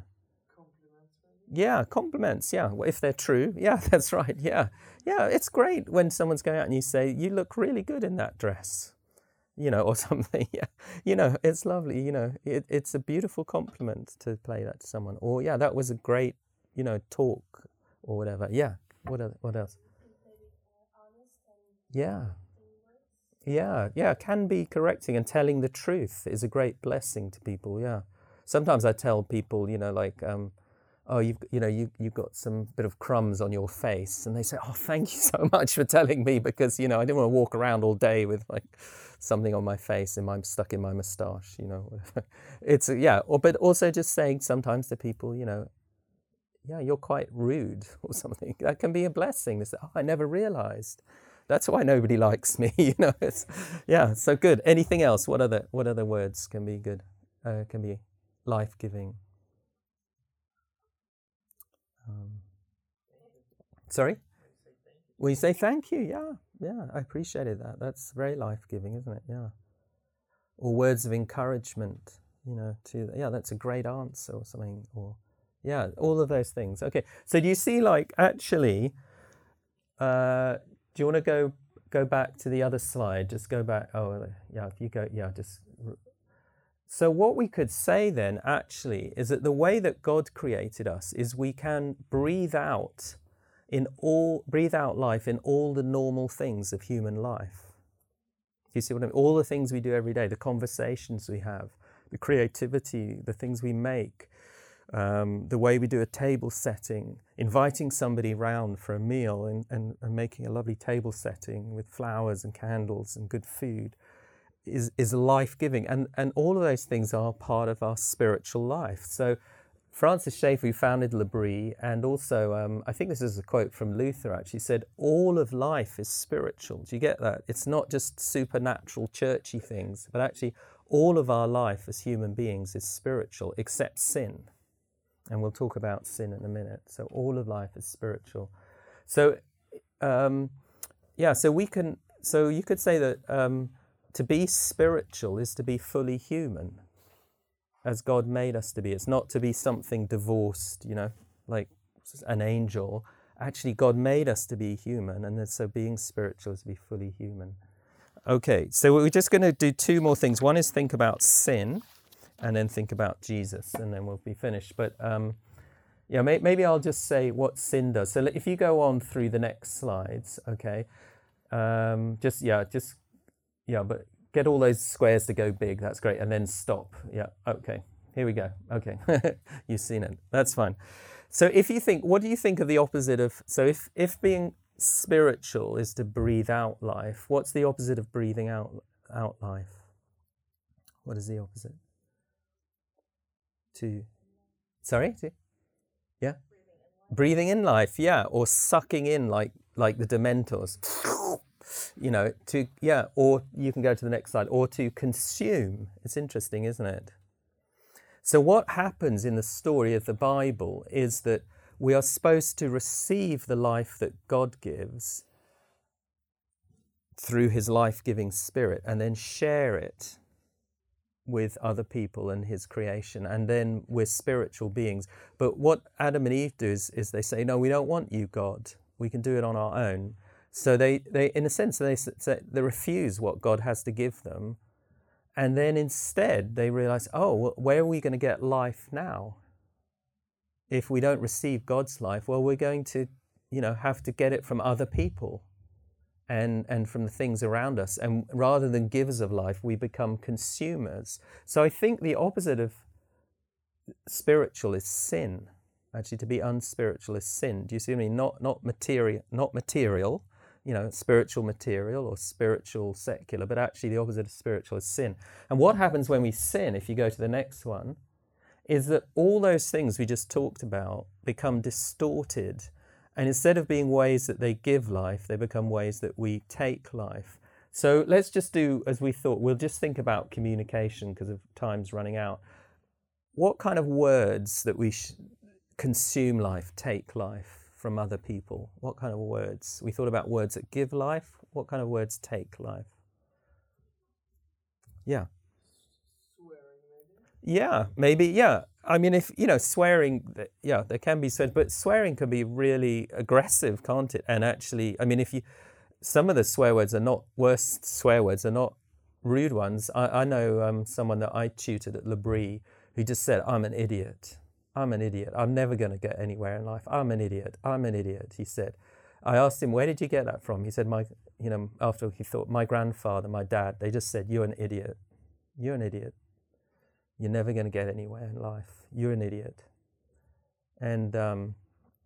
Yeah, compliments. Yeah, if they're true. Yeah, [laughs] that's right. Yeah, yeah. It's great when someone's going out and you say, "You look really good in that dress," you know, or [laughs] something. Yeah, you know, it's lovely. You know, it, it's a beautiful compliment to play that to someone. Or yeah, that was a great, you know, talk or whatever. Yeah. What what else? Yeah. Yeah, yeah, can be correcting and telling the truth is a great blessing to people. Yeah. Sometimes I tell people, you know, like, um, oh, you've, you know, you, you've got some bit of crumbs on your face. And they say, oh, thank you [laughs] so much for telling me because, you know, I didn't want to walk around all day with like something on my face and my stuck in my moustache, you know. [laughs] it's, yeah, or, but also just saying sometimes to people, you know, yeah, you're quite rude [laughs] or something. That can be a blessing. Say, oh, I never realized. That's why nobody likes me, you know. It's, yeah, so good. Anything else? What other, what other words can be good, uh, can be life-giving? Um, sorry? You say thank you. Yeah, yeah, I appreciated that. That's very life giving, isn't it? Yeah. Or words of encouragement, you know, to, yeah, that's a great answer or something. Or, yeah, all of those things. Okay, so do you see, like, actually, uh, do you want to go go back to the other slide? Just go back. Oh, yeah, if you go, yeah, just so, what we could say then actually is that the way that God created us is we can breathe out in all breathe out life in all the normal things of human life. you see what I mean? All the things we do every day, the conversations we have, the creativity, the things we make, um, the way we do a table setting, inviting somebody round for a meal and, and, and making a lovely table setting with flowers and candles and good food is, is life giving. And, and all of those things are part of our spiritual life. So, Francis Schaeffer, who founded L'Abri, and also, um, I think this is a quote from Luther actually, said, All of life is spiritual. Do you get that? It's not just supernatural, churchy things, but actually, all of our life as human beings is spiritual, except sin. And we'll talk about sin in a minute. So, all of life is spiritual. So, um, yeah, so we can, so you could say that um, to be spiritual is to be fully human as God made us to be. It's not to be something divorced, you know, like an angel. Actually, God made us to be human, and so being spiritual is to be fully human. Okay, so we're just going to do two more things. One is think about sin, and then think about Jesus, and then we'll be finished. But um, yeah, may, maybe I'll just say what sin does. So if you go on through the next slides, okay, um, just yeah, just yeah, but get all those squares to go big. That's great. And then stop. Yeah. Okay. Here we go. Okay. [laughs] You've seen it. That's fine. So if you think, what do you think of the opposite of, so if, if being spiritual is to breathe out life, what's the opposite of breathing out, out life? What is the opposite? To, sorry? To, yeah? Breathing in life, yeah. Or sucking in like, like the Dementors you know, to, yeah, or you can go to the next slide, or to consume. It's interesting, isn't it? So, what happens in the story of the Bible is that we are supposed to receive the life that God gives through his life giving spirit and then share it with other people and his creation. And then we're spiritual beings. But what Adam and Eve do is, is they say, No, we don't want you, God. We can do it on our own. So they, they in a sense, they, they refuse what God has to give them. And then instead they realize, oh, where are we going to get life now? If we don't receive God's life, well, we're going to, you know, have to get it from other people and, and from the things around us. And rather than givers of life, we become consumers. So I think the opposite of spiritual is sin. Actually, to be unspiritual is sin. Do you see what I mean? Not, not, material, not material, you know, spiritual material or spiritual secular, but actually the opposite of spiritual is sin. And what happens when we sin, if you go to the next one, is that all those things we just talked about become distorted. And instead of being ways that they give life, they become ways that we take life. So let's just do as we thought. We'll just think about communication because of time's running out. What kind of words that we sh- consume life, take life? From other people? What kind of words? We thought about words that give life. What kind of words take life? Yeah. Swearing, maybe? Yeah, maybe. Yeah. I mean, if, you know, swearing, yeah, there can be swears, but swearing can be really aggressive, can't it? And actually, I mean, if you, some of the swear words are not, worst swear words are not rude ones. I, I know um, someone that I tutored at L'Abri who just said, I'm an idiot. I'm an idiot. I'm never going to get anywhere in life. I'm an idiot. I'm an idiot, he said. I asked him, where did you get that from? He said, my, you know, after he thought, my grandfather, my dad, they just said, you're an idiot. You're an idiot. You're never going to get anywhere in life. You're an idiot. And, um,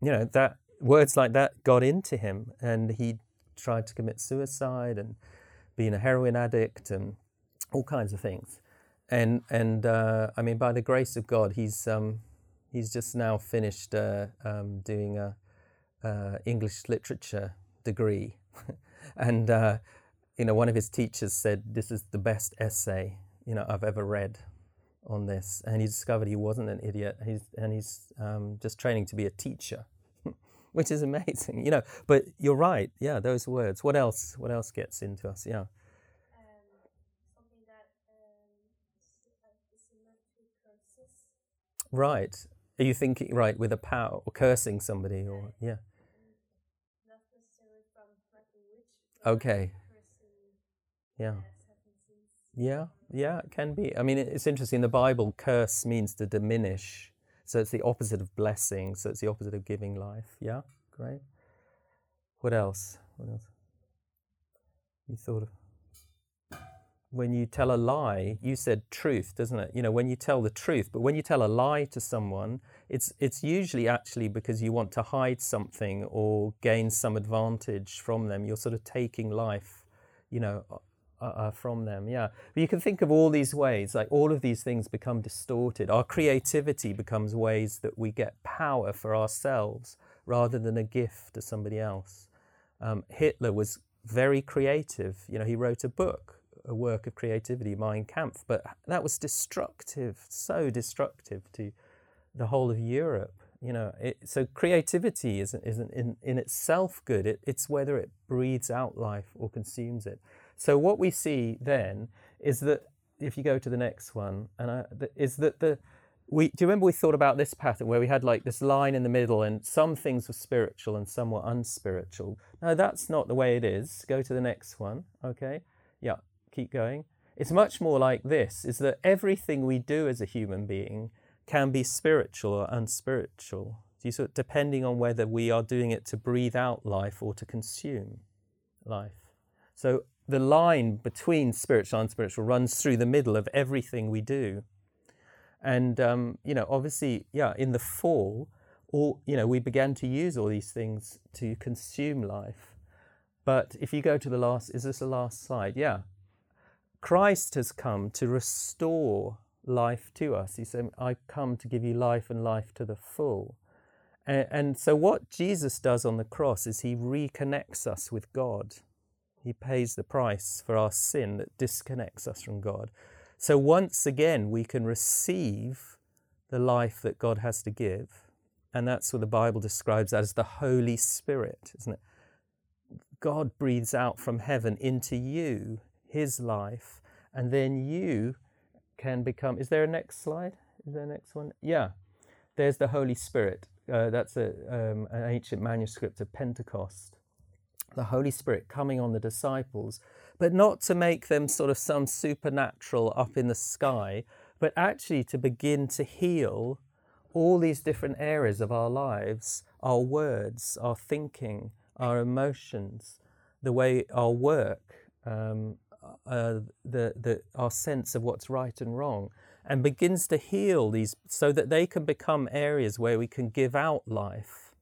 you know, that words like that got into him and he tried to commit suicide and being a heroin addict and all kinds of things. And, and uh, I mean, by the grace of God, he's, um, he's just now finished uh, um, doing a uh, English literature degree, [laughs] and uh, you know one of his teachers said this is the best essay you know I've ever read on this, and he discovered he wasn't an idiot. He's and he's um, just training to be a teacher. [laughs] Which is amazing, you know. But you're right, yeah. Those words. What else? What else gets into us? Yeah. Um, something that um, is similar to curses. Right. Are you thinking right with a power or cursing somebody or yeah? Not necessarily from like a witch. but Okay. Yeah. Yeah, yeah, it can be. I mean, it's interesting. In the Bible, curse means to diminish. So it's the opposite of blessing. So it's the opposite of giving life. Yeah, great. What else? What else? You thought of? When you tell a lie, you said truth, doesn't it? You know, when you tell the truth, but when you tell a lie to someone, it's it's usually actually because you want to hide something or gain some advantage from them. You're sort of taking life, you know, uh, uh, from them. Yeah, but you can think of all these ways. Like all of these things become distorted. Our creativity becomes ways that we get power for ourselves rather than a gift to somebody else. Um, Hitler was very creative. You know, he wrote a book a work of creativity, Mein Kampf, but that was destructive, so destructive to the whole of Europe. You know, it, so creativity isn't, isn't in, in itself good. It, it's whether it breathes out life or consumes it. So what we see then is that if you go to the next one, and I, is that the we do you remember we thought about this pattern where we had like this line in the middle and some things were spiritual and some were unspiritual. No, that's not the way it is. Go to the next one. Okay. Yeah keep going. It's much more like this is that everything we do as a human being can be spiritual or unspiritual, depending on whether we are doing it to breathe out life or to consume life. So the line between spiritual and unspiritual runs through the middle of everything we do. And, um, you know, obviously, yeah, in the fall, all, you know, we began to use all these things to consume life. But if you go to the last, is this the last slide? Yeah. Christ has come to restore life to us. He said, I've come to give you life and life to the full. And, and, so, what Jesus does on the cross is he reconnects us with God. He pays the price for our sin that disconnects us from God. So, once again, we can receive the life that God has to give. And that's what the Bible describes as the Holy Spirit, isn't it? God breathes out from heaven into you his life, and then you can become. Is there a next slide? Is there a next one? Yeah, there's the Holy Spirit. Uh, that's a, um, an ancient manuscript of Pentecost. The Holy Spirit coming on the disciples, but not to make them sort of some supernatural up in the sky, but actually to begin to heal all these different areas of our lives our words, our thinking, our emotions, the way our work, um, uh, the, the, our sense of what's right and wrong and begins to heal these so that they can become areas where we can give out life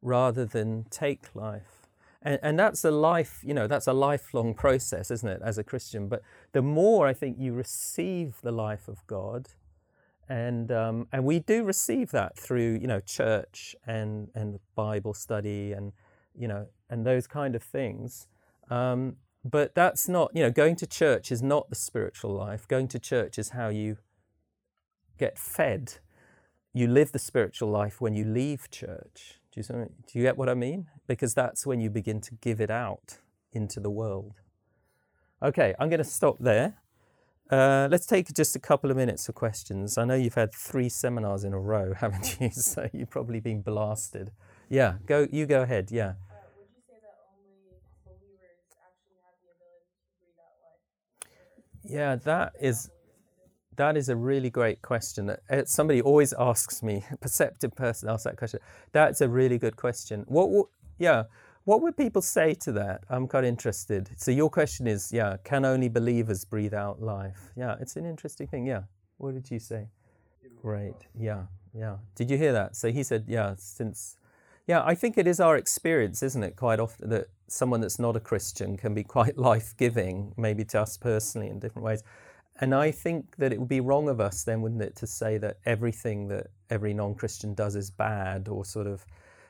rather than take life. And, and that's a life, you know, that's a lifelong process, isn't it, as a Christian? But the more I think you receive the life of God, and um, and we do receive that through you know church and and Bible study and you know and those kind of things. Um, but that's not, you know, going to church is not the spiritual life. Going to church is how you get fed. You live the spiritual life when you leave church. Do you, do you get what I mean? Because that's when you begin to give it out into the world. Okay, I'm going to stop there. Uh, let's take just a couple of minutes for questions. I know you've had three seminars in a row, [laughs] haven't you? So you've probably been blasted. Yeah, go. You go ahead. Yeah. Yeah, that is that is a really great question. Uh, somebody always asks me, a [laughs] perceptive person asks that question. That's a really good question. What, what, yeah, what would people say to that? I'm quite interested. So your question is, yeah, can only believers breathe out life? Yeah, it's an interesting thing. Yeah. What did you say? Great. Yeah, yeah. Did you hear that? So he said, yeah, since yeah, I think it is our experience, isn't it, quite often that someone that's not a Christian can be [laughs] quite life giving, maybe to us personally in different ways. And I think that it would be wrong of us then, wouldn't it, to say that everything that every non Christian does is bad or sort of.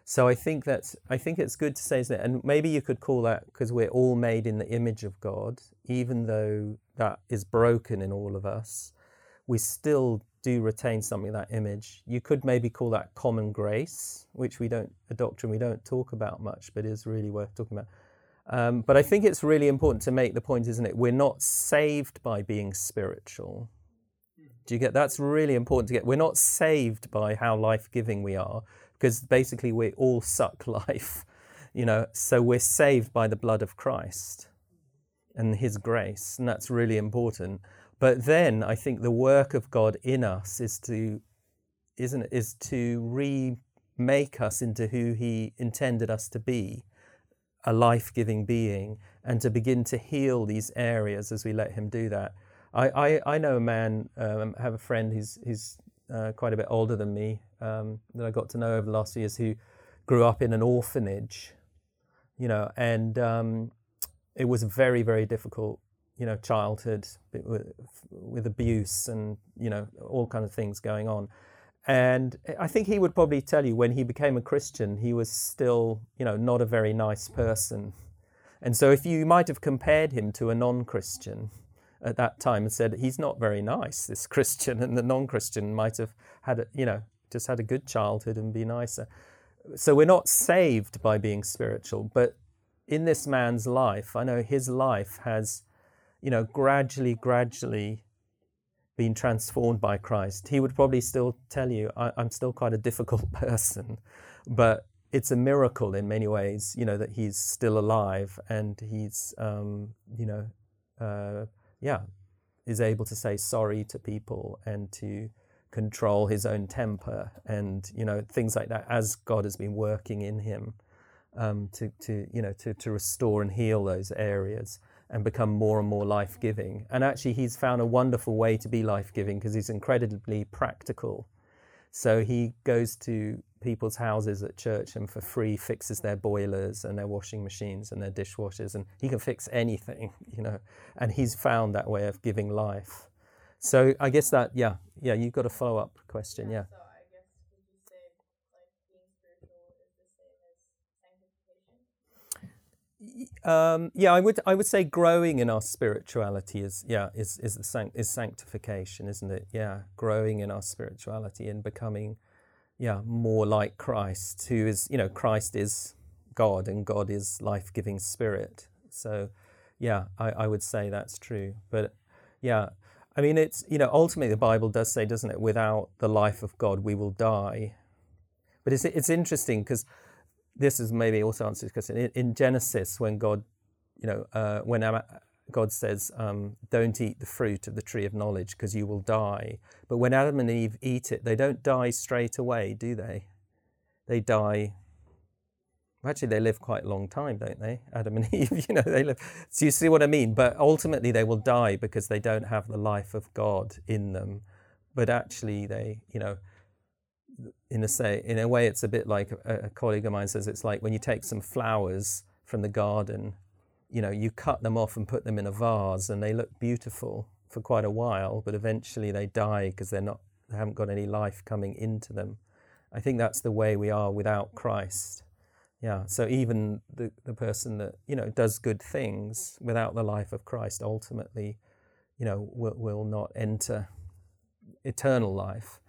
So I think that's I think it's good to say that, and maybe you could call that because we're all made in the image of God, even though that is broken in all of us, we still do retain something of that image. You could maybe call that common grace, which we don't, a doctrine we don't talk about much, but is really worth talking about. Um, but I think it's really important to make the point, isn't it? We're not saved by being spiritual. Do you get that's really important to get? We're not saved by how life giving we are, because basically we all suck [laughs] life, you know. So we're saved by the blood of Christ and His grace, and that's really important. But then I think the work of God in us is to, isn't it, is to remake us into who He intended us to be, a life-giving being, and to begin to heal these areas as we let Him do that. I, I, I know a man, um, I have a friend who's, who's uh, quite a bit older than me um, that I got to know over the last years who grew up in an orphanage, you know, and um, it was very, very difficult, you know, childhood with, abuse and, you know, all kind of things going on. And I think he would probably tell you when he became a Christian, he was still, you know, not a very nice person. And so if you might have compared him to a non Christian at that time and said, he's not very nice, this [laughs] Christian, and the non Christian might have had, a, you know, just had a good childhood and be nicer. So we're not saved by being spiritual, but in this man's life, I know his life has, you know, gradually, gradually been transformed by Christ, he would probably still tell you, I, am still quite a difficult [laughs] person, but it's a miracle in many ways, you know, that he's still alive and he's, um, you know, uh, yeah, is able to say sorry to people and to control his own temper and, you know, things like that as God has been working in him um, to, to, you know, to, to restore and heal those areas and become more and more life giving. And actually, he's found a wonderful way to be life giving because he's incredibly practical. So he goes to people's houses at church and for free fixes their boilers and their washing machines and their dishwashers, and he can fix anything, [laughs] you know. And he's found that way of giving life. So I guess that, yeah, yeah, you've got a follow up question, yeah. So I guess would you say like being spiritual is the same as sanctification? Um, yeah, I would I would say growing in our spirituality is yeah is is the sanct- is sanctification, isn't it? Yeah, growing in our spirituality and becoming yeah more like Christ, who is you know Christ is God and God is life giving spirit. So yeah, I, I would say that's true. But yeah, I mean it's you know ultimately the Bible does say, doesn't it? Without the life of God, we will die. But it's it's interesting because this is maybe also answers the question. In, in Genesis, when God, you know, uh, when God says, um, "Don't eat the fruit of the tree of knowledge, because you will die." But when Adam and Eve eat it, they don't die straight away, do they? They die. Actually, they live quite a long time, don't they? Adam and [laughs] Eve, you know, they live. So you see what I mean? But ultimately, they will die because they don't have the life of God in them. But actually, they, you know, in a say in a way it's a bit like a, a, colleague of mine says it's like when you take some flowers from the garden you know you cut them off and put them in a vase and they look beautiful for quite a while but eventually they die because they're not they haven't got any life coming into them. I think that's the way we are without christ. Yeah so even the, the person that you know does good things without the life of christ ultimately you know will, will not enter eternal life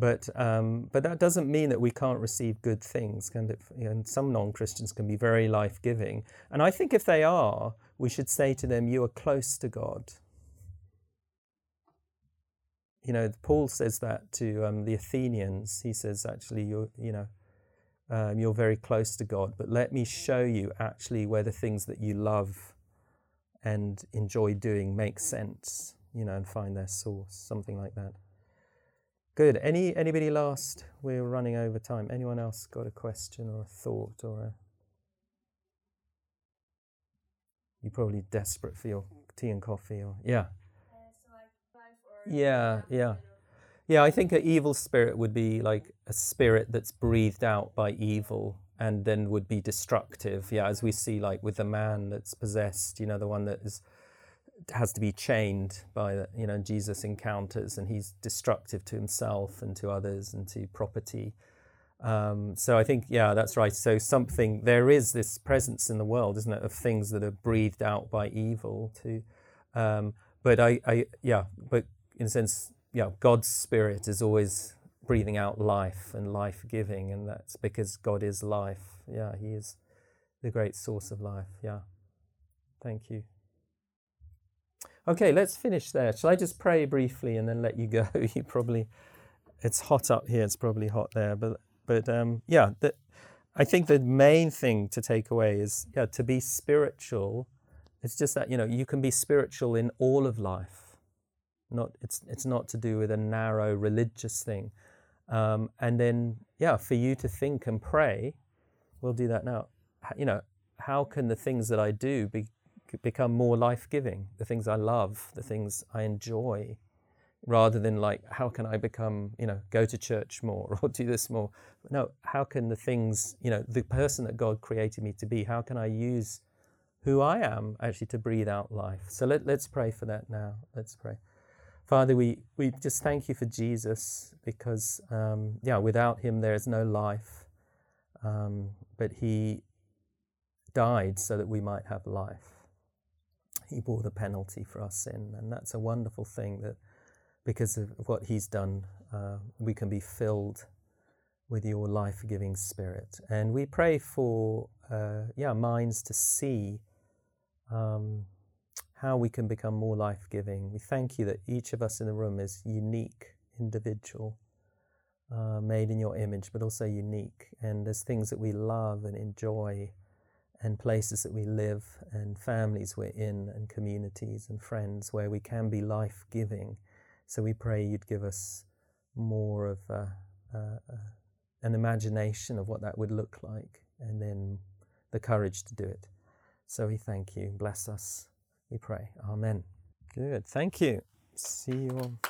but um, but that doesn't mean that we can't receive good things. And some non-Christians can be very life-giving, and I think if they are, we should say to them, "You are close to God." You know, Paul says that to um, the Athenians. He says, "Actually, you're you know." Um, you're very close to God, but let me show you actually where the things that you love and enjoy doing make sense, you know, and find their source, something like that. Good. Any anybody last? We're running over time. Anyone else got a question or a thought or a? You're probably desperate for your tea and coffee, or yeah. Uh, so like Yeah, yeah. Yeah, I think an evil spirit would be like a spirit that's breathed out by evil and then would be destructive. Yeah, as we see like with the man that's possessed, you know, the one that is has to be chained by you know Jesus encounters and he's destructive to himself and to others and to property. Um, so I think yeah that's right. So something there is this presence in the world, isn't it, of things that are breathed out by evil too. Um, but I, I yeah, but in a sense yeah, God's spirit is always breathing out life and life giving, and that's because God is life. Yeah, He is the great source of life. Yeah. Thank you. Okay, let's finish there. Shall I just pray briefly and then let you go? [laughs] you probably, it's hot up here. It's probably hot there, but but um, yeah, the, I think the main thing to take away is yeah to be spiritual. It's just that you know you can be spiritual in all of life. Not it's it's not to do with a narrow religious thing. Um, and then yeah, for you to think and pray, we'll do that now. You know, how can the things that I do be become more life giving, the things I love, the things I enjoy, rather than like, how can I become, you know, go to church more [laughs] or do this more? No, how can the things, you know, the person that God created me to be, how can I use who I am actually to breathe out life? So let, let's pray for that now. Let's pray. Father, we, we just thank you for Jesus because, um, yeah, without him there is no life. Um, but he died so that we might have life. He bore the penalty for our sin, and that's a wonderful thing that because of what he's done, uh, we can be filled with your life giving spirit. And we pray for, uh, yeah, minds to see um, how we can become more life giving. We thank you that each of us in the room is unique, individual, uh, made in your image, but also unique. And there's things that we love and enjoy, and places that we live, and families we're in, and communities and friends where we can be life giving. So we pray you'd give us more of uh, uh, uh, an imagination of what that would look like, and then the courage to do it. So we thank you. Bless us, we pray. Amen. Good. Thank you. See you all.